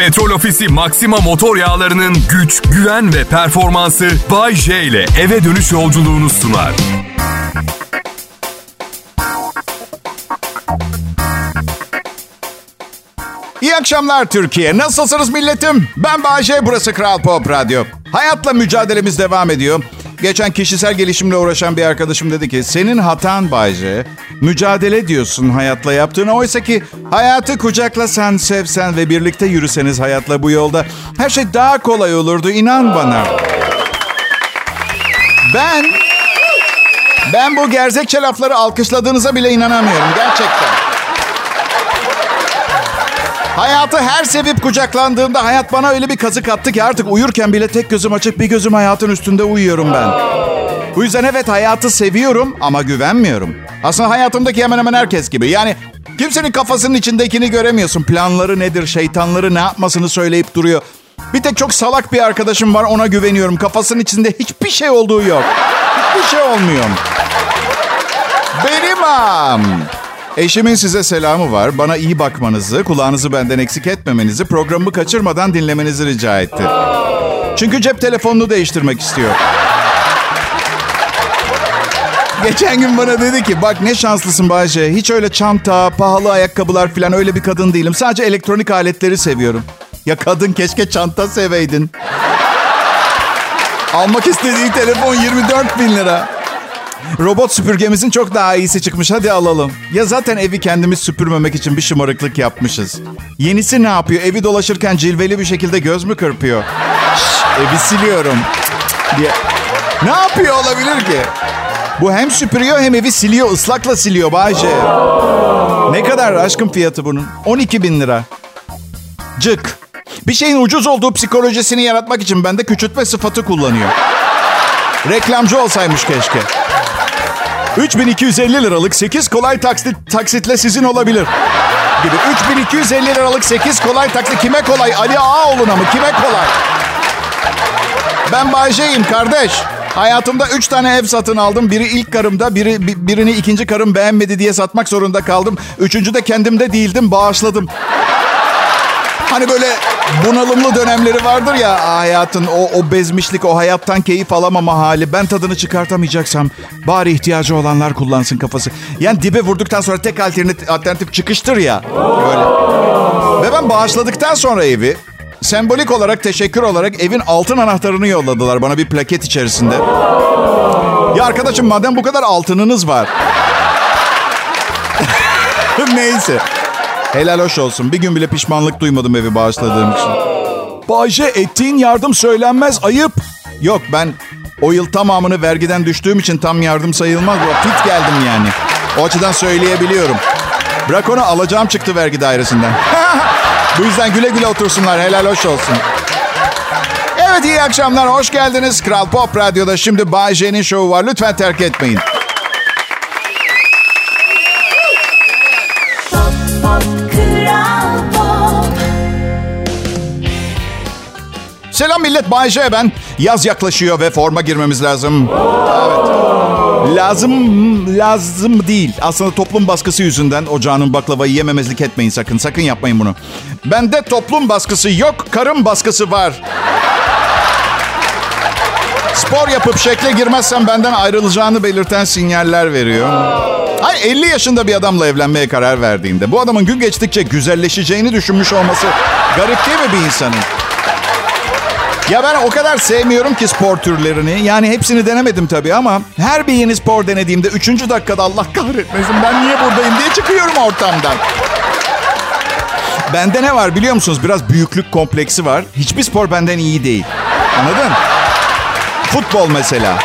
Petrol Ofisi Maxima motor yağlarının güç, güven ve performansı Bay J ile eve dönüş yolculuğunu sunar. İyi akşamlar Türkiye. Nasılsınız milletim? Ben Bayece, burası Kral Pop Radyo. Hayatla mücadelemiz devam ediyor. Geçen kişisel gelişimle uğraşan bir arkadaşım dedi ki... Senin hatan Bayce, mücadele diyorsun hayatla yaptığını. Oysa ki hayatı kucaklasan, sevsen ve birlikte yürüseniz hayatla bu yolda... Her şey daha kolay olurdu, inan bana. Ben... Ben bu gerzekçe lafları alkışladığınıza bile inanamıyorum gerçekten. Hayatı her sevip kucaklandığımda hayat bana öyle bir kazık attı ki artık uyurken bile tek gözüm açık bir gözüm hayatın üstünde uyuyorum ben. Bu yüzden evet hayatı seviyorum ama güvenmiyorum. Aslında hayatımdaki hemen hemen herkes gibi. Yani kimsenin kafasının içindekini göremiyorsun. Planları nedir, şeytanları ne yapmasını söyleyip duruyor. Bir tek çok salak bir arkadaşım var ona güveniyorum. Kafasının içinde hiçbir şey olduğu yok. Hiçbir şey olmuyor. Benim am. Eşimin size selamı var. Bana iyi bakmanızı, kulağınızı benden eksik etmemenizi, programımı kaçırmadan dinlemenizi rica etti. Çünkü cep telefonunu değiştirmek istiyor. Geçen gün bana dedi ki bak ne şanslısın Bayce. Hiç öyle çanta, pahalı ayakkabılar falan öyle bir kadın değilim. Sadece elektronik aletleri seviyorum. Ya kadın keşke çanta seveydin. Almak istediği telefon 24 bin lira. Robot süpürgemizin çok daha iyisi çıkmış. Hadi alalım. Ya zaten evi kendimiz süpürmemek için bir şımarıklık yapmışız. Yenisi ne yapıyor? Evi dolaşırken cilveli bir şekilde göz mü kırpıyor? Şş, evi siliyorum. Diye. Ne yapıyor olabilir ki? Bu hem süpürüyor hem evi siliyor. ıslakla siliyor Bayce. Ne kadar aşkım fiyatı bunun? 12 bin lira. Cık. Bir şeyin ucuz olduğu psikolojisini yaratmak için bende küçültme sıfatı kullanıyor. Reklamcı olsaymış keşke. 3250 liralık 8 kolay taksit, taksitle sizin olabilir. Gibi 3250 liralık 8 kolay taksit kime kolay? Ali Ağaoğlu'na mı? Kime kolay? Ben Bayce'yim kardeş. Hayatımda 3 tane ev satın aldım. Biri ilk karımda, biri birini ikinci karım beğenmedi diye satmak zorunda kaldım. Üçüncü de kendimde değildim, bağışladım. Hani böyle bunalımlı dönemleri vardır ya hayatın o, o bezmişlik, o hayattan keyif alamama hali. Ben tadını çıkartamayacaksam bari ihtiyacı olanlar kullansın kafası. Yani dibe vurduktan sonra tek alternatif, alternatif çıkıştır ya. Böyle. Ve ben bağışladıktan sonra evi sembolik olarak teşekkür olarak evin altın anahtarını yolladılar bana bir plaket içerisinde. Ya arkadaşım madem bu kadar altınınız var. Neyse. Helal hoş olsun. Bir gün bile pişmanlık duymadım evi bağışladığım için. Bayce ettiğin yardım söylenmez ayıp. Yok ben o yıl tamamını vergiden düştüğüm için tam yardım sayılmaz. Fit geldim yani. O açıdan söyleyebiliyorum. Bırak onu alacağım çıktı vergi dairesinden. Bu yüzden güle güle otursunlar. Helal hoş olsun. Evet iyi akşamlar. Hoş geldiniz. Kral Pop Radyo'da şimdi Bay J'nin şovu var. Lütfen terk etmeyin. Selam millet, Bay J ben. Yaz yaklaşıyor ve forma girmemiz lazım. Evet. Lazım, lazım değil. Aslında toplum baskısı yüzünden ocağının baklavayı yememezlik etmeyin sakın. Sakın yapmayın bunu. Bende toplum baskısı yok, karım baskısı var. Spor yapıp şekle girmezsem benden ayrılacağını belirten sinyaller veriyor. Ay 50 yaşında bir adamla evlenmeye karar verdiğinde bu adamın gün geçtikçe güzelleşeceğini düşünmüş olması garip değil mi bir insanın? Ya ben o kadar sevmiyorum ki spor türlerini. Yani hepsini denemedim tabii ama her bir yeni spor denediğimde 3. dakikada Allah kahretmesin ben niye buradayım diye çıkıyorum ortamdan. Bende ne var biliyor musunuz? Biraz büyüklük kompleksi var. Hiçbir spor benden iyi değil. Anladın? Futbol mesela.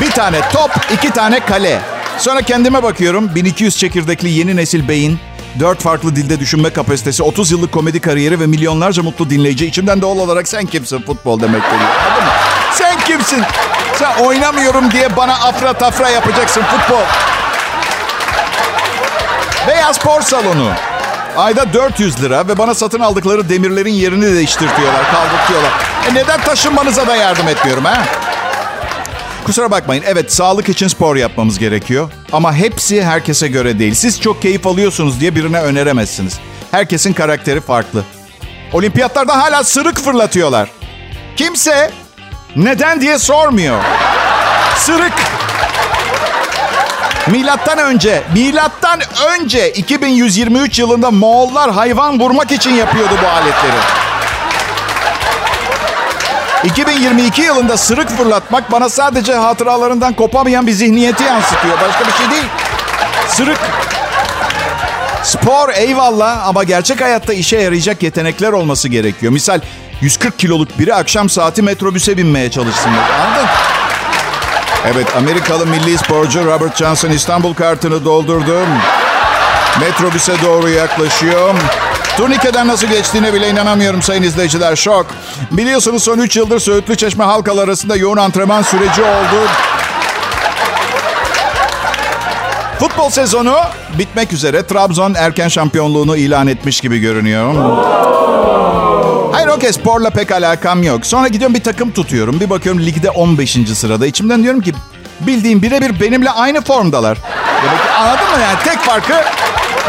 Bir tane top, iki tane kale. Sonra kendime bakıyorum. 1200 çekirdekli yeni nesil beyin. Dört farklı dilde düşünme kapasitesi, 30 yıllık komedi kariyeri ve milyonlarca mutlu dinleyici. İçimden doğal olarak sen kimsin futbol demek geliyor. Sen kimsin? Sen oynamıyorum diye bana afra tafra yapacaksın futbol. Veya spor salonu. Ayda 400 lira ve bana satın aldıkları demirlerin yerini değiştirtiyorlar, kaldırtıyorlar. E neden taşınmanıza da yardım etmiyorum ha? Kusura bakmayın. Evet sağlık için spor yapmamız gerekiyor. Ama hepsi herkese göre değil. Siz çok keyif alıyorsunuz diye birine öneremezsiniz. Herkesin karakteri farklı. Olimpiyatlarda hala sırık fırlatıyorlar. Kimse neden diye sormuyor. Sırık. Milattan önce, milattan önce 2123 yılında Moğollar hayvan vurmak için yapıyordu bu aletleri. 2022 yılında sırık fırlatmak bana sadece hatıralarından kopamayan bir zihniyeti yansıtıyor. Başka bir şey değil. Sırık. Spor eyvallah ama gerçek hayatta işe yarayacak yetenekler olması gerekiyor. Misal 140 kiloluk biri akşam saati metrobüse binmeye çalışsın. Anladın? Evet Amerikalı milli sporcu Robert Johnson İstanbul kartını doldurdum. Metrobüse doğru yaklaşıyor. Turnikeden nasıl geçtiğine bile inanamıyorum sayın izleyiciler. Şok. Biliyorsunuz son 3 yıldır Söğütlü Çeşme halkalar arasında yoğun antrenman süreci oldu. Futbol sezonu bitmek üzere. Trabzon erken şampiyonluğunu ilan etmiş gibi görünüyor. Hayır okey sporla pek alakam yok. Sonra gidiyorum bir takım tutuyorum. Bir bakıyorum ligde 15. sırada. İçimden diyorum ki bildiğim birebir benimle aynı formdalar. Demek ki anladın mı yani tek farkı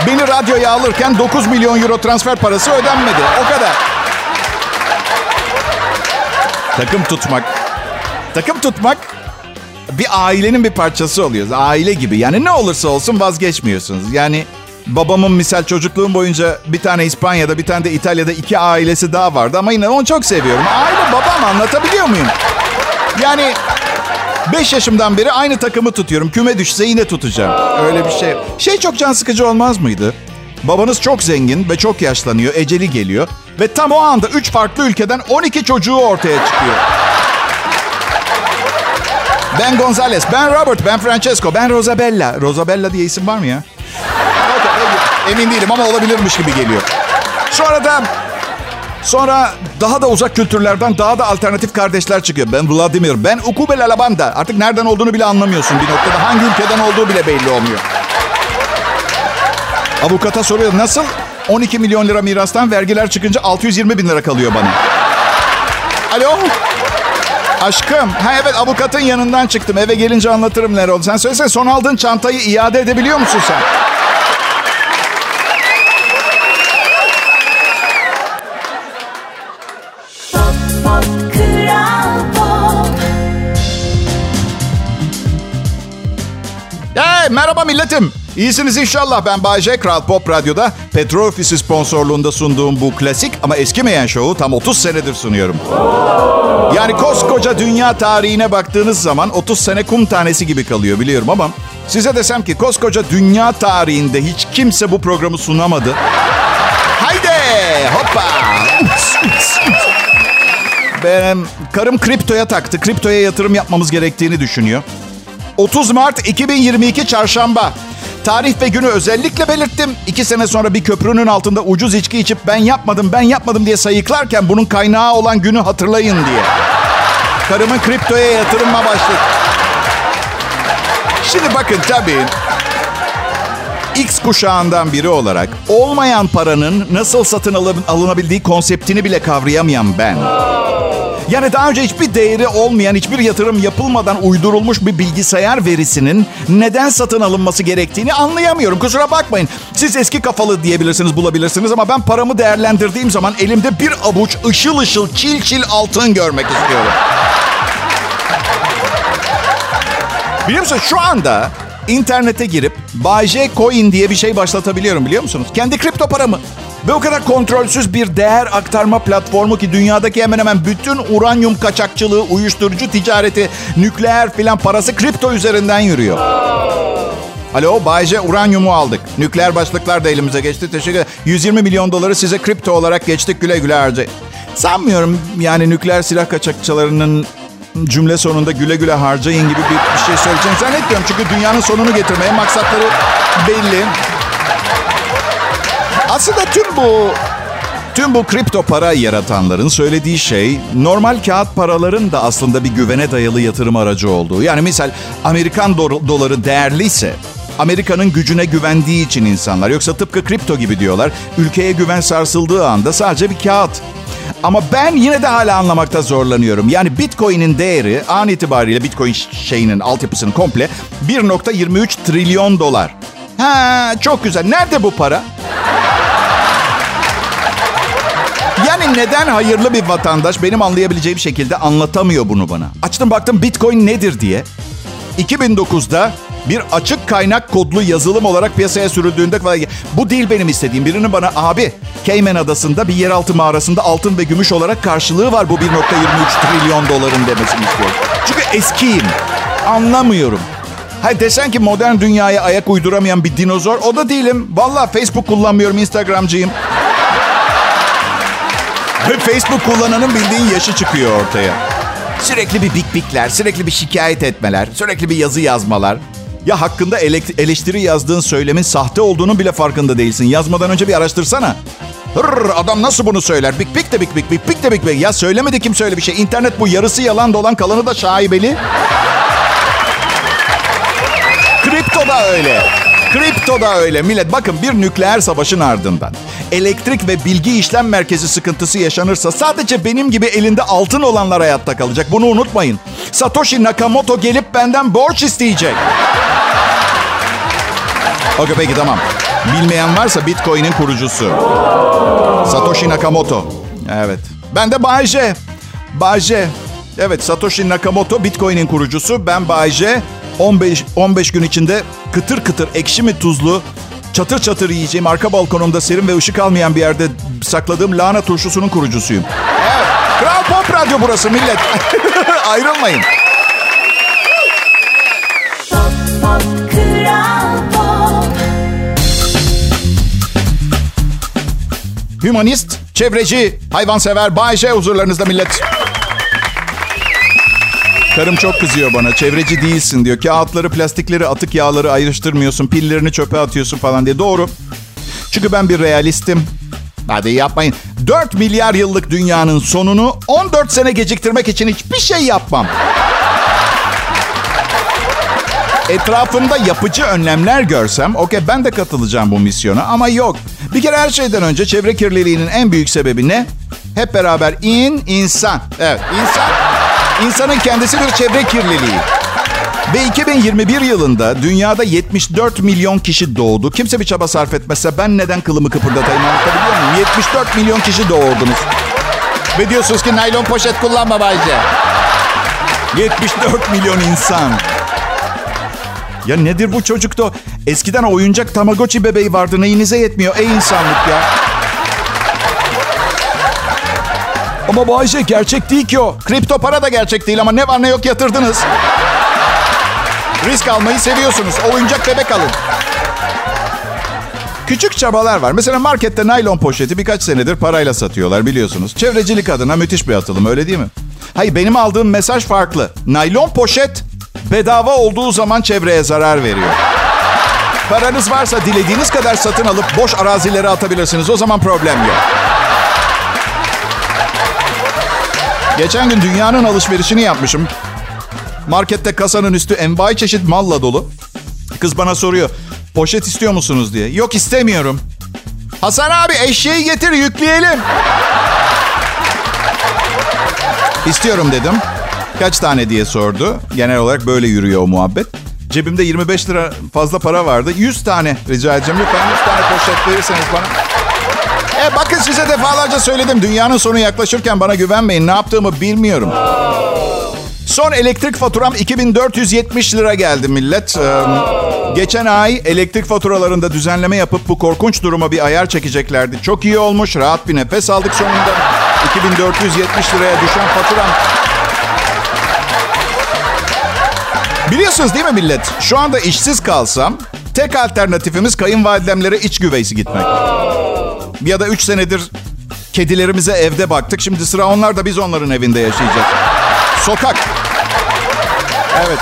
beni radyoya alırken 9 milyon euro transfer parası ödenmedi. O kadar. Takım tutmak. Takım tutmak bir ailenin bir parçası oluyoruz. Aile gibi. Yani ne olursa olsun vazgeçmiyorsunuz. Yani babamın misal çocukluğum boyunca bir tane İspanya'da bir tane de İtalya'da iki ailesi daha vardı. Ama yine onu çok seviyorum. Aile babam anlatabiliyor muyum? Yani 5 yaşımdan beri aynı takımı tutuyorum. Küme düşse yine tutacağım. Öyle bir şey. Şey çok can sıkıcı olmaz mıydı? Babanız çok zengin ve çok yaşlanıyor. Eceli geliyor. Ve tam o anda 3 farklı ülkeden 12 çocuğu ortaya çıkıyor. Ben Gonzales, ben Robert, ben Francesco, ben Rosabella. Rosabella diye isim var mı ya? Emin değilim ama olabilirmiş gibi geliyor. Sonra da Sonra daha da uzak kültürlerden daha da alternatif kardeşler çıkıyor. Ben Vladimir, ben Ukubel Alabanda. Artık nereden olduğunu bile anlamıyorsun bir noktada. Hangi ülkeden olduğu bile belli olmuyor. Avukata soruyor nasıl 12 milyon lira mirastan vergiler çıkınca 620 bin lira kalıyor bana. Alo? Aşkım. Ha evet avukatın yanından çıktım. Eve gelince anlatırım neler oldu. Sen söylesene son aldığın çantayı iade edebiliyor musun sen? Milletim. İyisiniz inşallah. Ben Bayce Kral Pop Radyo'da Petrol Ofisi sponsorluğunda sunduğum bu klasik ama eskimeyen şovu tam 30 senedir sunuyorum. Yani koskoca dünya tarihine baktığınız zaman 30 sene kum tanesi gibi kalıyor biliyorum ama size desem ki koskoca dünya tarihinde hiç kimse bu programı sunamadı. Haydi hoppa. Benim karım kriptoya taktı. Kriptoya yatırım yapmamız gerektiğini düşünüyor. 30 Mart 2022 Çarşamba. Tarih ve günü özellikle belirttim. İki sene sonra bir köprünün altında ucuz içki içip ben yapmadım, ben yapmadım diye sayıklarken bunun kaynağı olan günü hatırlayın diye. Karımın kriptoya yatırıma başladı. Şimdi bakın tabii X kuşağından biri olarak olmayan paranın nasıl satın alınabildiği konseptini bile kavrayamayan ben. Yani daha önce hiçbir değeri olmayan, hiçbir yatırım yapılmadan uydurulmuş bir bilgisayar verisinin neden satın alınması gerektiğini anlayamıyorum. Kusura bakmayın. Siz eski kafalı diyebilirsiniz, bulabilirsiniz ama ben paramı değerlendirdiğim zaman elimde bir avuç ışıl ışıl, çil çil altın görmek istiyorum. Biliyor musun şu anda internete girip Bay J Coin diye bir şey başlatabiliyorum biliyor musunuz? Kendi kripto paramı. Ve o kadar kontrolsüz bir değer aktarma platformu ki dünyadaki hemen hemen bütün uranyum kaçakçılığı, uyuşturucu ticareti, nükleer filan parası kripto üzerinden yürüyor. Alo Bayce uranyumu aldık. Nükleer başlıklar da elimize geçti. Teşekkür ederim. 120 milyon doları size kripto olarak geçtik güle güle harcayın. Sanmıyorum yani nükleer silah kaçakçılarının cümle sonunda güle güle harcayın gibi bir, bir şey söyleyeceğini zannetmiyorum. Çünkü dünyanın sonunu getirmeye maksatları belli. Aslında tüm bu tüm bu kripto para yaratanların söylediği şey normal kağıt paraların da aslında bir güvene dayalı yatırım aracı olduğu. Yani misal Amerikan do- doları değerliyse Amerika'nın gücüne güvendiği için insanlar yoksa tıpkı kripto gibi diyorlar. Ülkeye güven sarsıldığı anda sadece bir kağıt. Ama ben yine de hala anlamakta zorlanıyorum. Yani Bitcoin'in değeri an itibariyle Bitcoin şeyinin altyapısının komple 1.23 trilyon dolar. Ha çok güzel. Nerede bu para? Kimi neden hayırlı bir vatandaş benim anlayabileceğim şekilde anlatamıyor bunu bana. Açtım baktım Bitcoin nedir diye. 2009'da bir açık kaynak kodlu yazılım olarak piyasaya sürüldüğünde bu değil benim istediğim. Birinin bana abi Cayman Adası'nda bir yeraltı mağarasında altın ve gümüş olarak karşılığı var bu 1.23 trilyon doların demesini istiyorum. Çünkü eskiyim. Anlamıyorum. Hayır desen ki modern dünyaya ayak uyduramayan bir dinozor o da değilim. Valla Facebook kullanmıyorum Instagramcıyım. Facebook kullananın bildiğin yaşı çıkıyor ortaya. Sürekli bir bik bikler, sürekli bir şikayet etmeler, sürekli bir yazı yazmalar. Ya hakkında eleştiri yazdığın söylemin sahte olduğunu bile farkında değilsin. Yazmadan önce bir araştırsana. Hırr, adam nasıl bunu söyler? Bik bik de bik bik bik bik de bik bik. Ya söylemedi kim söyle bir şey. İnternet bu yarısı yalan dolan kalanı da şaibeli. Kripto da öyle. Kripto da öyle. Millet bakın bir nükleer savaşın ardından elektrik ve bilgi işlem merkezi sıkıntısı yaşanırsa sadece benim gibi elinde altın olanlar hayatta kalacak. Bunu unutmayın. Satoshi Nakamoto gelip benden borç isteyecek. Okey peki tamam. Bilmeyen varsa Bitcoin'in kurucusu. Satoshi Nakamoto. Evet. Ben de Bayce. Bayce. Evet Satoshi Nakamoto Bitcoin'in kurucusu. Ben Bayce. 15 15 gün içinde kıtır kıtır ekşi mi tuzlu çatır çatır yiyeceğim arka balkonumda serin ve ışık almayan bir yerde sakladığım lahana turşusunun kurucusuyum. Evet. Kral Pop Radyo burası millet. Ayrılmayın. Hümanist, çevreci, hayvansever, Bayşe huzurlarınızda millet. Karım çok kızıyor bana. Çevreci değilsin diyor. Kağıtları, plastikleri, atık yağları ayrıştırmıyorsun. Pillerini çöpe atıyorsun falan diye. Doğru. Çünkü ben bir realistim. Hadi yapmayın. 4 milyar yıllık dünyanın sonunu 14 sene geciktirmek için hiçbir şey yapmam. Etrafımda yapıcı önlemler görsem okey ben de katılacağım bu misyona ama yok. Bir kere her şeyden önce çevre kirliliğinin en büyük sebebi ne? Hep beraber in, insan. Evet, insan. İnsanın kendisi bir çevre kirliliği. Ve 2021 yılında dünyada 74 milyon kişi doğdu. Kimse bir çaba sarf etmezse ben neden kılımı kıpırdatayım anlatabiliyor muyum? 74 milyon kişi doğurdunuz. Ve diyorsunuz ki naylon poşet kullanma Bayce. 74 milyon insan. Ya nedir bu çocukta? Eskiden oyuncak Tamagotchi bebeği vardı. Neyinize yetmiyor ey insanlık ya? Ama bu Ayşe gerçek değil ki o. Kripto para da gerçek değil ama ne var ne yok yatırdınız. Risk almayı seviyorsunuz. Oyuncak bebek alın. Küçük çabalar var. Mesela markette naylon poşeti birkaç senedir parayla satıyorlar biliyorsunuz. Çevrecilik adına müthiş bir atılım öyle değil mi? Hayır benim aldığım mesaj farklı. Naylon poşet bedava olduğu zaman çevreye zarar veriyor. Paranız varsa dilediğiniz kadar satın alıp boş arazilere atabilirsiniz. O zaman problem yok. Geçen gün dünyanın alışverişini yapmışım. Markette kasanın üstü envai çeşit malla dolu. Kız bana soruyor. Poşet istiyor musunuz diye. Yok istemiyorum. Hasan abi eşeği getir yükleyelim. İstiyorum dedim. Kaç tane diye sordu. Genel olarak böyle yürüyor o muhabbet. Cebimde 25 lira fazla para vardı. 100 tane rica edeceğim. Lütfen 100 tane poşet verirseniz bana. E bakın size defalarca söyledim. Dünyanın sonu yaklaşırken bana güvenmeyin. Ne yaptığımı bilmiyorum. Son elektrik faturam 2470 lira geldi millet. Ee, geçen ay elektrik faturalarında düzenleme yapıp bu korkunç duruma bir ayar çekeceklerdi. Çok iyi olmuş. Rahat bir nefes aldık sonunda. 2470 liraya düşen faturam. Biliyorsunuz değil mi millet? Şu anda işsiz kalsam tek alternatifimiz kayınvalidemlere iç güveysi gitmek. Ya da üç senedir kedilerimize evde baktık. Şimdi sıra onlar da biz onların evinde yaşayacağız. Sokak. Evet.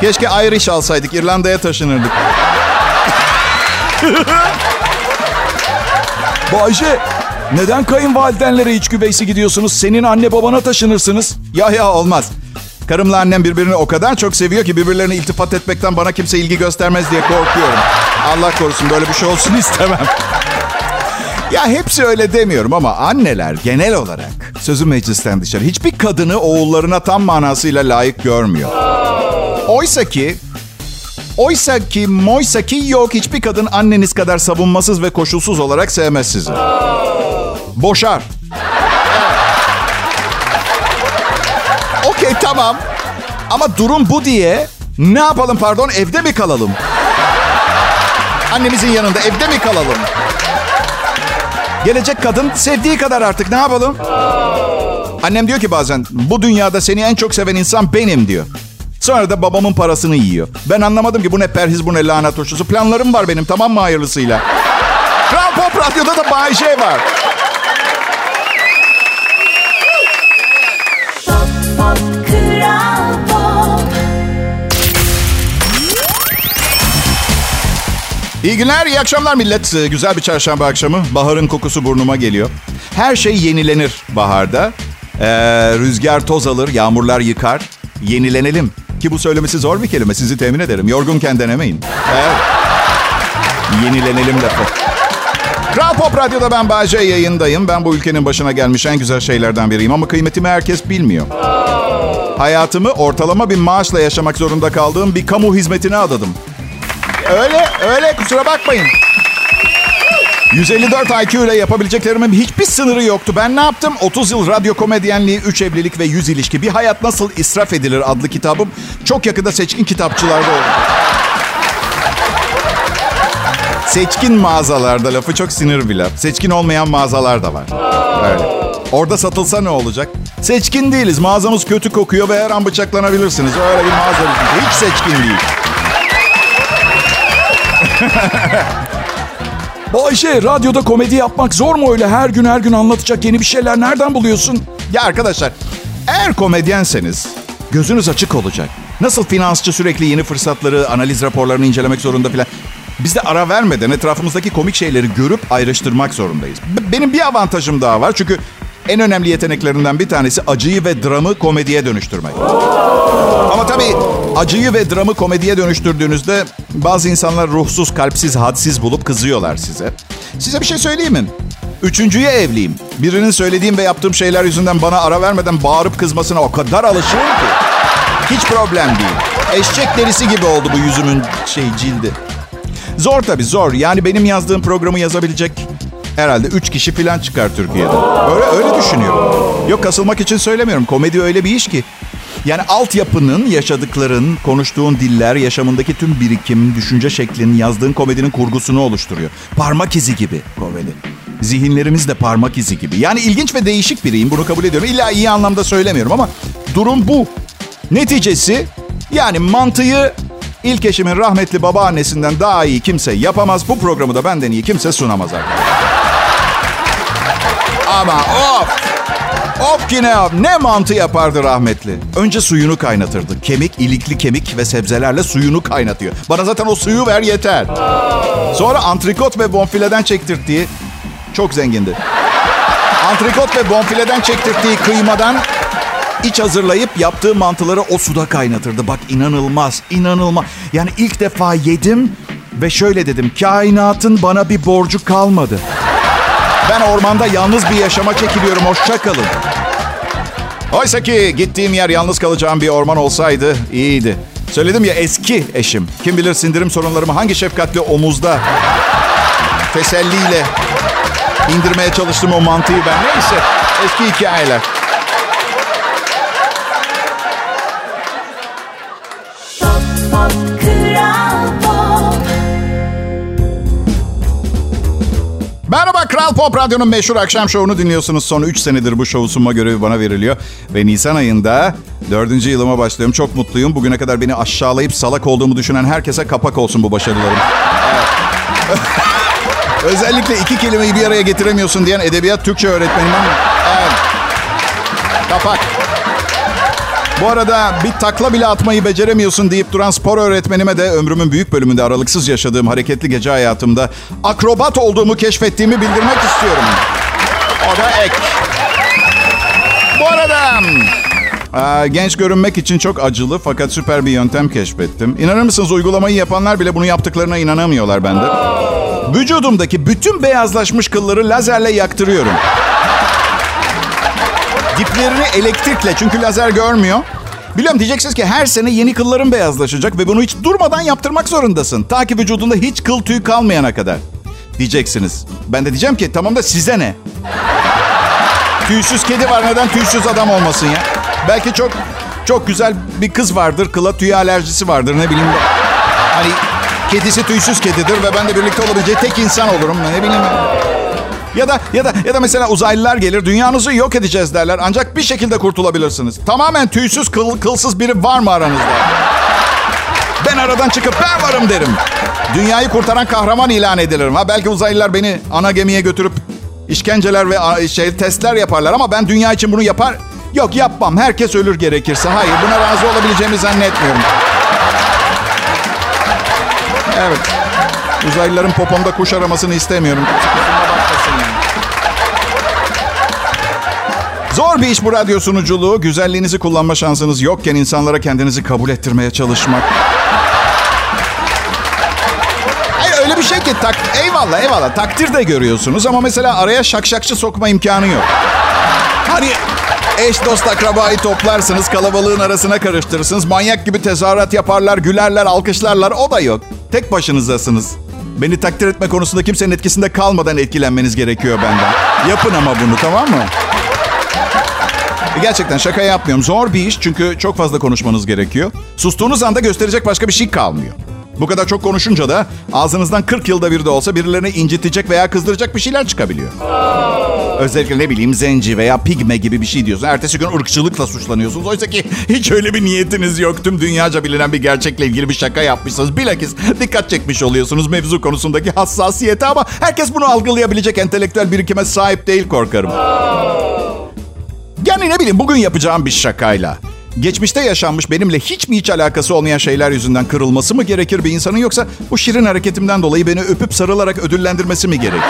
Keşke Irish alsaydık. İrlanda'ya taşınırdık. Bayşe, neden kayınvalidenlere iç güveysi gidiyorsunuz? Senin anne babana taşınırsınız. Ya ya olmaz. Karımla annem birbirini o kadar çok seviyor ki birbirlerine iltifat etmekten bana kimse ilgi göstermez diye korkuyorum. Allah korusun böyle bir şey olsun istemem. Ya hepsi öyle demiyorum ama anneler genel olarak sözü meclisten dışarı hiçbir kadını oğullarına tam manasıyla layık görmüyor. Oysa ki Oysa ki moysa ki yok hiçbir kadın anneniz kadar savunmasız ve koşulsuz olarak sevmez sizi. Boşar. Okey tamam. Ama durum bu diye ne yapalım pardon evde mi kalalım? Annemizin yanında evde mi kalalım? Gelecek kadın sevdiği kadar artık ne yapalım? Annem diyor ki bazen bu dünyada seni en çok seven insan benim diyor. Sonra da babamın parasını yiyor. Ben anlamadım ki bu ne perhiz bu ne lanet turşusu. Planlarım var benim tamam mı hayırlısıyla? Kral Pop Radyo'da da Bay J var. İyi günler, iyi akşamlar millet. Ee, güzel bir çarşamba akşamı. Baharın kokusu burnuma geliyor. Her şey yenilenir baharda. Ee, rüzgar toz alır, yağmurlar yıkar. Yenilenelim. Ki bu söylemesi zor bir kelime, sizi temin ederim. Yorgunken denemeyin. Evet. Yenilenelim lafı. Kral Pop Radyo'da ben Bahçe yayındayım. Ben bu ülkenin başına gelmiş en güzel şeylerden biriyim ama kıymetimi herkes bilmiyor. Hayatımı ortalama bir maaşla yaşamak zorunda kaldığım bir kamu hizmetine adadım. Öyle, öyle kusura bakmayın. 154 IQ ile yapabileceklerimin hiçbir sınırı yoktu. Ben ne yaptım? 30 yıl radyo komedyenliği, 3 evlilik ve 100 ilişki. Bir hayat nasıl israf edilir adlı kitabım çok yakında seçkin kitapçılarda oldu. Seçkin mağazalarda lafı çok sinir bir laf. Seçkin olmayan mağazalar da var. Öyle. Orada satılsa ne olacak? Seçkin değiliz. Mağazamız kötü kokuyor ve her an bıçaklanabilirsiniz. Öyle bir mağaza. Hiç seçkin değil. Bayşe, radyoda komedi yapmak zor mu öyle? Her gün her gün anlatacak yeni bir şeyler nereden buluyorsun? Ya arkadaşlar, eğer komedyenseniz gözünüz açık olacak. Nasıl finansçı sürekli yeni fırsatları, analiz raporlarını incelemek zorunda filan. Biz de ara vermeden etrafımızdaki komik şeyleri görüp ayrıştırmak zorundayız. B- benim bir avantajım daha var. Çünkü en önemli yeteneklerinden bir tanesi acıyı ve dramı komediye dönüştürmek. Ama tabii acıyı ve dramı komediye dönüştürdüğünüzde bazı insanlar ruhsuz, kalpsiz, hadsiz bulup kızıyorlar size. Size bir şey söyleyeyim mi? Üçüncüye evliyim. Birinin söylediğim ve yaptığım şeyler yüzünden bana ara vermeden bağırıp kızmasına o kadar alışığım ki. Hiç problem değil. Eşek derisi gibi oldu bu yüzümün şey cildi. Zor tabii zor. Yani benim yazdığım programı yazabilecek herhalde üç kişi falan çıkar Türkiye'de. Öyle öyle düşünüyorum. Yok kasılmak için söylemiyorum. Komedi öyle bir iş ki. Yani altyapının, yaşadıkların, konuştuğun diller, yaşamındaki tüm birikim, düşünce şeklin, yazdığın komedinin kurgusunu oluşturuyor. Parmak izi gibi komedi. Zihinlerimiz de parmak izi gibi. Yani ilginç ve değişik biriyim bunu kabul ediyorum. İlla iyi anlamda söylemiyorum ama durum bu. Neticesi yani mantığı ilk eşimin rahmetli babaannesinden daha iyi kimse yapamaz. Bu programı da benden iyi kimse sunamaz arkadaşlar. Ama of! Of ki ne yap? Ne mantı yapardı rahmetli? Önce suyunu kaynatırdı. Kemik, ilikli kemik ve sebzelerle suyunu kaynatıyor. Bana zaten o suyu ver yeter. Sonra antrikot ve bonfileden çektirttiği... Çok zengindi. Antrikot ve bonfileden çektirttiği kıymadan iç hazırlayıp yaptığı mantıları o suda kaynatırdı. Bak inanılmaz, inanılmaz. Yani ilk defa yedim ve şöyle dedim. Kainatın bana bir borcu kalmadı. Ben ormanda yalnız bir yaşama çekiliyorum. Hoşça kalın. Oysa ki gittiğim yer yalnız kalacağım bir orman olsaydı iyiydi. Söyledim ya eski eşim. Kim bilir sindirim sorunlarımı hangi şefkatli omuzda teselliyle indirmeye çalıştım o mantıyı ben. Neyse eski hikayeler. Merhaba Kral Pop Radyo'nun meşhur akşam şovunu dinliyorsunuz. Son 3 senedir bu şovu sunma görevi bana veriliyor. Ve Nisan ayında 4. yılıma başlıyorum. Çok mutluyum. Bugüne kadar beni aşağılayıp salak olduğumu düşünen herkese kapak olsun bu başarılarım. Özellikle iki kelimeyi bir araya getiremiyorsun diyen edebiyat Türkçe öğretmenimden. Evet. Kapak. Bu arada bir takla bile atmayı beceremiyorsun deyip duran spor öğretmenime de ömrümün büyük bölümünde aralıksız yaşadığım hareketli gece hayatımda akrobat olduğumu keşfettiğimi bildirmek istiyorum. O da ek. Bu arada e, genç görünmek için çok acılı fakat süper bir yöntem keşfettim. İnanır mısınız uygulamayı yapanlar bile bunu yaptıklarına inanamıyorlar bende. Vücudumdaki bütün beyazlaşmış kılları lazerle yaktırıyorum. Diplerini elektrikle çünkü lazer görmüyor. Biliyorum diyeceksiniz ki her sene yeni kılların beyazlaşacak ve bunu hiç durmadan yaptırmak zorundasın. Ta ki vücudunda hiç kıl tüy kalmayana kadar. Diyeceksiniz. Ben de diyeceğim ki tamam da size ne? Tüysüz kedi var neden tüysüz adam olmasın ya? Belki çok Çok güzel bir kız vardır. Kıla tüy alerjisi vardır ne bileyim. Hani kedisi tüysüz kedidir ve ben de birlikte olabileceği tek insan olurum. Ne bileyim. Ya da ya da ya da mesela uzaylılar gelir dünyanızı yok edeceğiz derler ancak bir şekilde kurtulabilirsiniz. Tamamen tüysüz kıl, kılsız biri var mı aranızda? Ben aradan çıkıp ben varım derim. Dünyayı kurtaran kahraman ilan edilirim. Ha belki uzaylılar beni ana gemiye götürüp işkenceler ve şey testler yaparlar ama ben dünya için bunu yapar. Yok yapmam. Herkes ölür gerekirse. Hayır buna razı olabileceğimi zannetmiyorum. Evet. Uzaylıların popomda kuş aramasını istemiyorum. Zor bir iş bu radyo sunuculuğu. Güzelliğinizi kullanma şansınız yokken insanlara kendinizi kabul ettirmeye çalışmak. Hayır öyle bir şey ki tak, eyvallah eyvallah takdir de görüyorsunuz ama mesela araya şakşakçı sokma imkanı yok. Hani eş dost akrabayı toplarsınız kalabalığın arasına karıştırırsınız. Manyak gibi tezahürat yaparlar, gülerler, alkışlarlar o da yok. Tek başınızdasınız. Beni takdir etme konusunda kimsenin etkisinde kalmadan etkilenmeniz gerekiyor benden. Yapın ama bunu tamam mı? Gerçekten şaka yapmıyorum. Zor bir iş çünkü çok fazla konuşmanız gerekiyor. Sustuğunuz anda gösterecek başka bir şey kalmıyor. Bu kadar çok konuşunca da ağzınızdan 40 yılda bir de olsa birilerini incitecek veya kızdıracak bir şeyler çıkabiliyor. Özellikle ne bileyim zenci veya pigme gibi bir şey diyorsun. Ertesi gün ırkçılıkla suçlanıyorsunuz. Oysa ki hiç öyle bir niyetiniz yok. Tüm dünyaca bilinen bir gerçekle ilgili bir şaka yapmışsınız. Bilakis dikkat çekmiş oluyorsunuz mevzu konusundaki hassasiyete ama herkes bunu algılayabilecek entelektüel birikime sahip değil korkarım. Yani ne bileyim bugün yapacağım bir şakayla. Geçmişte yaşanmış benimle hiç mi hiç alakası olmayan şeyler yüzünden kırılması mı gerekir bir insanın yoksa bu şirin hareketimden dolayı beni öpüp sarılarak ödüllendirmesi mi gerekir?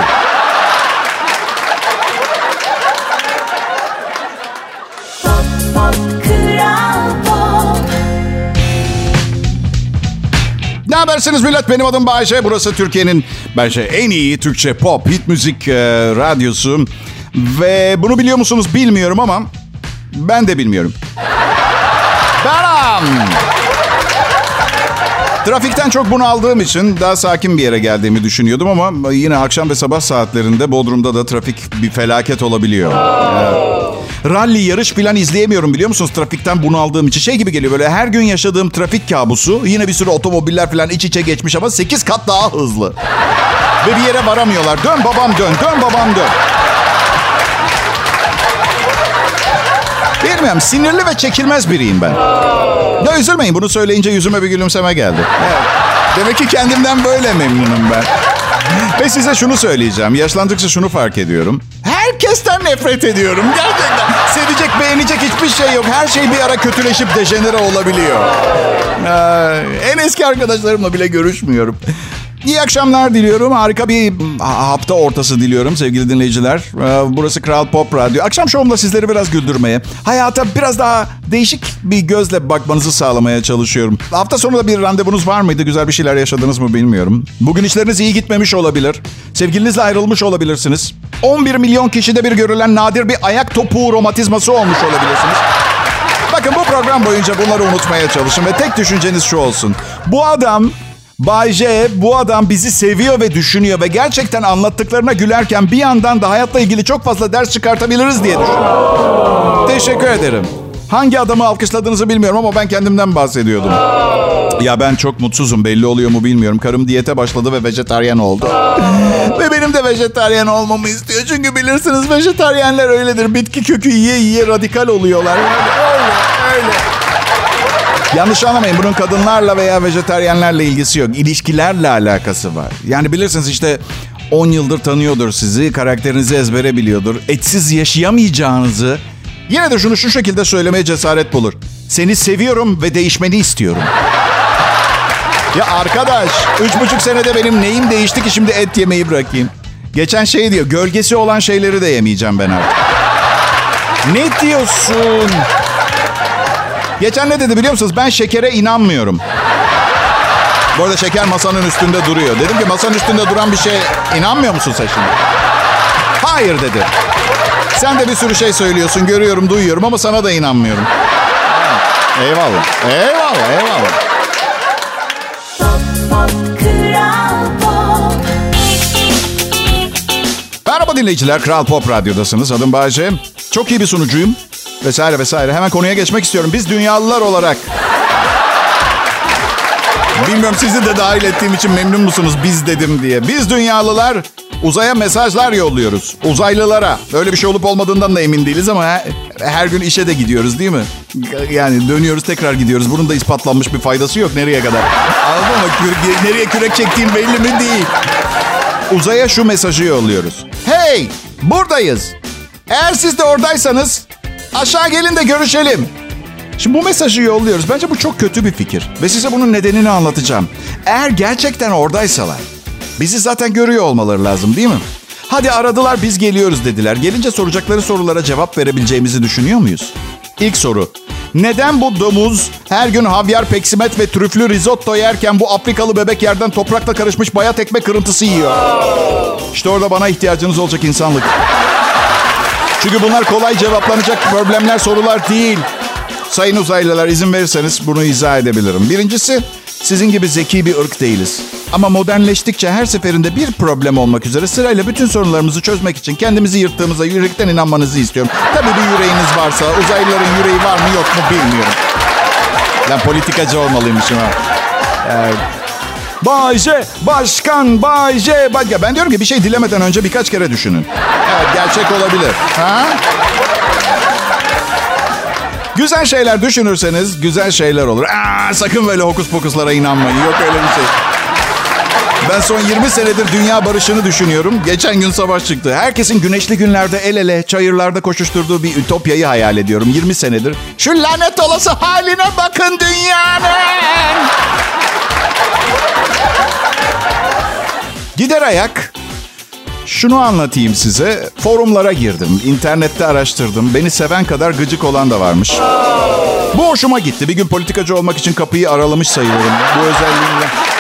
Ne habersiniz millet? Benim adım Bayşe. Burası Türkiye'nin bence en iyi Türkçe pop, hit müzik e, radyosu. Ve bunu biliyor musunuz bilmiyorum ama ben de bilmiyorum. Beram! Trafikten çok bunaldığım için daha sakin bir yere geldiğimi düşünüyordum ama yine akşam ve sabah saatlerinde Bodrum'da da trafik bir felaket olabiliyor. Evet. Rally yarış falan izleyemiyorum biliyor musunuz? Trafikten bunaldığım için şey gibi geliyor böyle her gün yaşadığım trafik kabusu. Yine bir sürü otomobiller falan iç içe geçmiş ama 8 kat daha hızlı. Ve bir yere varamıyorlar. Dön babam dön, dön babam dön. Bilmiyorum sinirli ve çekilmez biriyim ben. Ya üzülmeyin bunu söyleyince yüzüme bir gülümseme geldi. Evet. Demek ki kendimden böyle memnunum ben. Ve size şunu söyleyeceğim. Yaşlandıkça şunu fark ediyorum. Herkesten nefret ediyorum. Gerçekten. Sevecek, beğenecek hiçbir şey yok. Her şey bir ara kötüleşip dejenere olabiliyor. Ee, en eski arkadaşlarımla bile görüşmüyorum. İyi akşamlar diliyorum. Harika bir hafta ortası diliyorum sevgili dinleyiciler. Burası Kral Pop Radyo. Akşam şovumda sizleri biraz güldürmeye, hayata biraz daha değişik bir gözle bakmanızı sağlamaya çalışıyorum. Hafta sonu da bir randevunuz var mıydı? Güzel bir şeyler yaşadınız mı bilmiyorum. Bugün işleriniz iyi gitmemiş olabilir. Sevgilinizle ayrılmış olabilirsiniz. 11 milyon kişide bir görülen nadir bir ayak topuğu romatizması olmuş olabilirsiniz. Bakın bu program boyunca bunları unutmaya çalışın ve tek düşünceniz şu olsun. Bu adam Bay J bu adam bizi seviyor ve düşünüyor ve gerçekten anlattıklarına gülerken bir yandan da hayatla ilgili çok fazla ders çıkartabiliriz diye düşünüyorum. Teşekkür ederim. Hangi adamı alkışladığınızı bilmiyorum ama ben kendimden bahsediyordum. Ya ben çok mutsuzum belli oluyor mu bilmiyorum. Karım diyete başladı ve vejetaryen oldu. ve benim de vejetaryen olmamı istiyor. Çünkü bilirsiniz vejetaryenler öyledir. Bitki kökü yiye yiye radikal oluyorlar. Öyle, öyle. Yanlış anlamayın bunun kadınlarla veya vejeteryenlerle ilgisi yok. İlişkilerle alakası var. Yani bilirsiniz işte 10 yıldır tanıyordur sizi, karakterinizi ezbere biliyordur. Etsiz yaşayamayacağınızı yine de şunu şu şekilde söylemeye cesaret bulur. Seni seviyorum ve değişmeni istiyorum. ya arkadaş, üç buçuk senede benim neyim değişti ki şimdi et yemeyi bırakayım? Geçen şey diyor, gölgesi olan şeyleri de yemeyeceğim ben artık. ne diyorsun? Geçen ne dedi biliyor musunuz? Ben şekere inanmıyorum. Bu arada şeker masanın üstünde duruyor. Dedim ki masanın üstünde duran bir şey inanmıyor musun sen şimdi? Hayır dedi. Sen de bir sürü şey söylüyorsun, görüyorum, duyuyorum ama sana da inanmıyorum. Eyvallah. Eyvallah, eyvallah. Merhaba dinleyiciler, Kral Pop Radyo'dasınız. Adım Bayce. Çok iyi bir sunucuyum. Vesaire vesaire. Hemen konuya geçmek istiyorum. Biz dünyalılar olarak Bilmiyorum sizi de dahil ettiğim için memnun musunuz biz dedim diye. Biz dünyalılar uzaya mesajlar yolluyoruz. Uzaylılara. Öyle bir şey olup olmadığından da emin değiliz ama her gün işe de gidiyoruz değil mi? Yani dönüyoruz tekrar gidiyoruz. Bunun da ispatlanmış bir faydası yok nereye kadar. Anladın mı? Nereye kürek çektiğim belli mi değil. Uzaya şu mesajı yolluyoruz. Hey buradayız. Eğer siz de oradaysanız aşağı gelin de görüşelim. Şimdi bu mesajı yolluyoruz. Bence bu çok kötü bir fikir. Ve size bunun nedenini anlatacağım. Eğer gerçekten oradaysalar, bizi zaten görüyor olmaları lazım değil mi? Hadi aradılar biz geliyoruz dediler. Gelince soracakları sorulara cevap verebileceğimizi düşünüyor muyuz? İlk soru. Neden bu domuz her gün havyar, peksimet ve trüflü risotto yerken bu Afrikalı bebek yerden toprakla karışmış bayat ekmek kırıntısı yiyor? İşte orada bana ihtiyacınız olacak insanlık. Çünkü bunlar kolay cevaplanacak problemler, sorular değil. Sayın uzaylılar izin verirseniz bunu izah edebilirim. Birincisi sizin gibi zeki bir ırk değiliz. Ama modernleştikçe her seferinde bir problem olmak üzere sırayla bütün sorunlarımızı çözmek için kendimizi yırttığımıza yürekten inanmanızı istiyorum. Tabii bir yüreğiniz varsa uzaylıların yüreği var mı yok mu bilmiyorum. Ben politikacı olmalıymışım ha. Evet. Bay J, başkan Bay J. Bak ya ben diyorum ki bir şey dilemeden önce birkaç kere düşünün. Evet gerçek olabilir. Ha? Güzel şeyler düşünürseniz güzel şeyler olur. Aa, sakın böyle hokus pokuslara inanmayın. Yok öyle bir şey. Ben son 20 senedir dünya barışını düşünüyorum. Geçen gün savaş çıktı. Herkesin güneşli günlerde el ele çayırlarda koşuşturduğu bir ütopyayı hayal ediyorum 20 senedir. Şu lanet olası haline bakın dünyanın. Gider ayak şunu anlatayım size. Forumlara girdim. internette araştırdım. Beni seven kadar gıcık olan da varmış. Bu hoşuma gitti. Bir gün politikacı olmak için kapıyı aralamış sayılırım. Bu özelliğimle.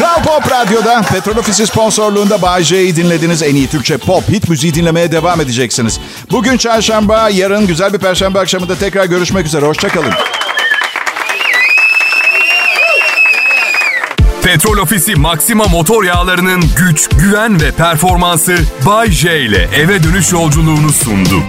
Kral Pop Radyo'da Petrol Ofisi sponsorluğunda Bay J'yi dinlediniz. En iyi Türkçe pop hit müziği dinlemeye devam edeceksiniz. Bugün çarşamba, yarın güzel bir perşembe akşamında tekrar görüşmek üzere. Hoşçakalın. Petrol Ofisi Maxima motor yağlarının güç, güven ve performansı Bay J ile eve dönüş yolculuğunu sundu.